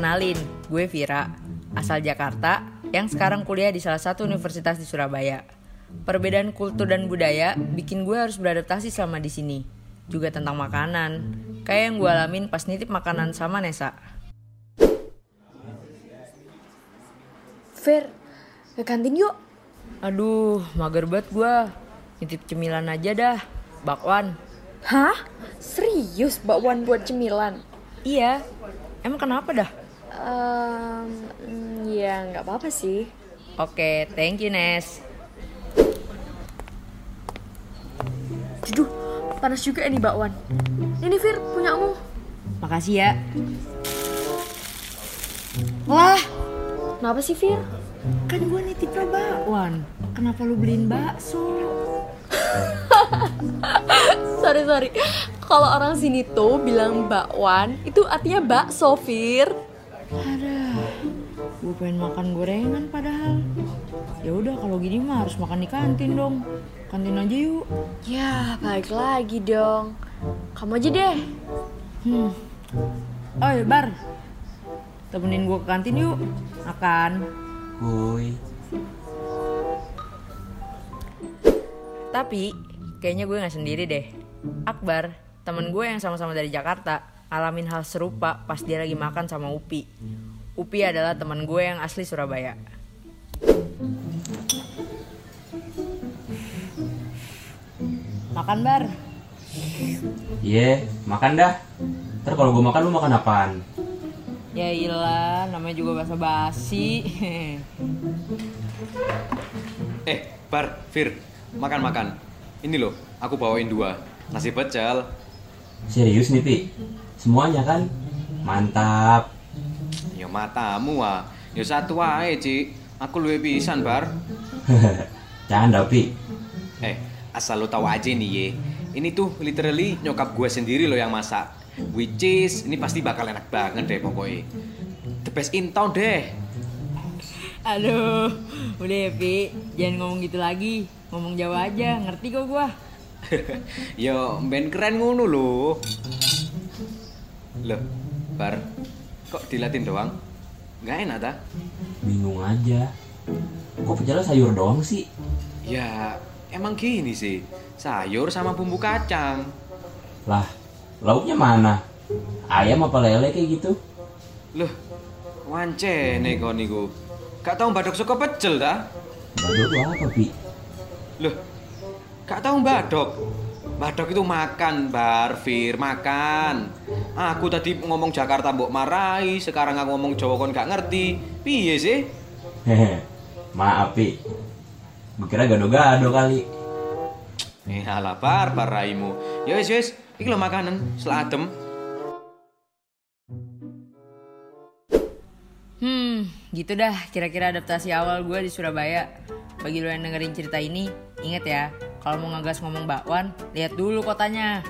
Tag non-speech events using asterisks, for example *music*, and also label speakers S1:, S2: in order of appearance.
S1: Kenalin, gue Vira, asal Jakarta, yang sekarang kuliah di salah satu universitas di Surabaya. Perbedaan kultur dan budaya bikin gue harus beradaptasi selama di sini. Juga tentang makanan, kayak yang gue alamin pas nitip makanan sama Nesa.
S2: Fer, ke kantin yuk.
S1: Aduh, mager banget gue. Nitip cemilan aja dah, bakwan.
S2: Hah? Serius bakwan buat cemilan?
S1: Iya, emang kenapa dah?
S2: Um, ya nggak apa-apa sih.
S1: Oke, thank you Nes.
S2: Aduh, panas juga ini bakwan. Ini Fir, punyamu.
S1: Makasih ya. Lah,
S2: Kenapa sih Fir?
S1: kan gue nitip lo bakwan. Kenapa lu beliin bakso? *laughs*
S2: sorry sorry. Kalau orang sini tuh bilang bakwan, itu artinya bakso Fir.
S1: Ada, gue pengen makan gorengan padahal. Ya udah kalau gini mah harus makan di kantin dong. Kantin aja yuk.
S2: Ya, balik lagi dong. Kamu aja deh.
S1: Hmm. Oh bar, temenin gue ke kantin yuk. Makan.
S3: Woi,
S1: Tapi kayaknya gue nggak sendiri deh. Akbar, temen gue yang sama-sama dari Jakarta, alamin hal serupa pas dia lagi makan sama Upi. Upi adalah teman gue yang asli Surabaya. Makan bar.
S3: iya makan dah. Ntar kalau gue makan lu makan apaan?
S1: Ya ilah, namanya juga bahasa basi.
S4: Eh, Bar, Fir, makan-makan. Ini loh, aku bawain dua. Nasi pecel.
S3: Serius nih Pi? Semuanya kan? Mantap.
S4: Ya matamu ah. Ya satu aja, Ci. Aku luwe pisan, Bar. *laughs*
S3: Canda Pi.
S4: Eh, asal lo tahu aja nih ye. Ini tuh literally nyokap gue sendiri loh yang masak. Which is, ini pasti bakal enak banget deh pokoknya. The best in town deh.
S1: Aduh, udah ya Pi, jangan ngomong gitu lagi. Ngomong Jawa aja, ngerti kok gue. *laughs*
S4: Yo, ben keren ngono loh. Loh, Bar, kok dilatin doang? Nggak enak ta?
S3: Bingung aja. Kok pecelnya sayur doang sih?
S4: Ya, emang gini sih. Sayur sama bumbu kacang.
S3: Lah, lauknya mana? Ayam apa lele kayak gitu?
S4: Loh, wancene kok niku. Gak tau badok saka pecel ta?
S3: Lu apa Pi?
S4: Loh, gak tau badok. Badok itu makan, Bar, Fir, makan. Aku tadi ngomong Jakarta mbok marahi, sekarang aku ngomong Jawa kon gak ngerti. Piye sih?
S3: Hehe. Maaf Pi. Kira gado-gado kali.
S4: Eh, alah bar, bar raimu. Ya wis wis, iki lho makanan, seladem.
S1: Hmm, gitu dah kira-kira adaptasi awal gue di Surabaya. Bagi lo yang dengerin cerita ini, inget ya, kalau mau ngegas ngomong bakwan, lihat dulu kotanya.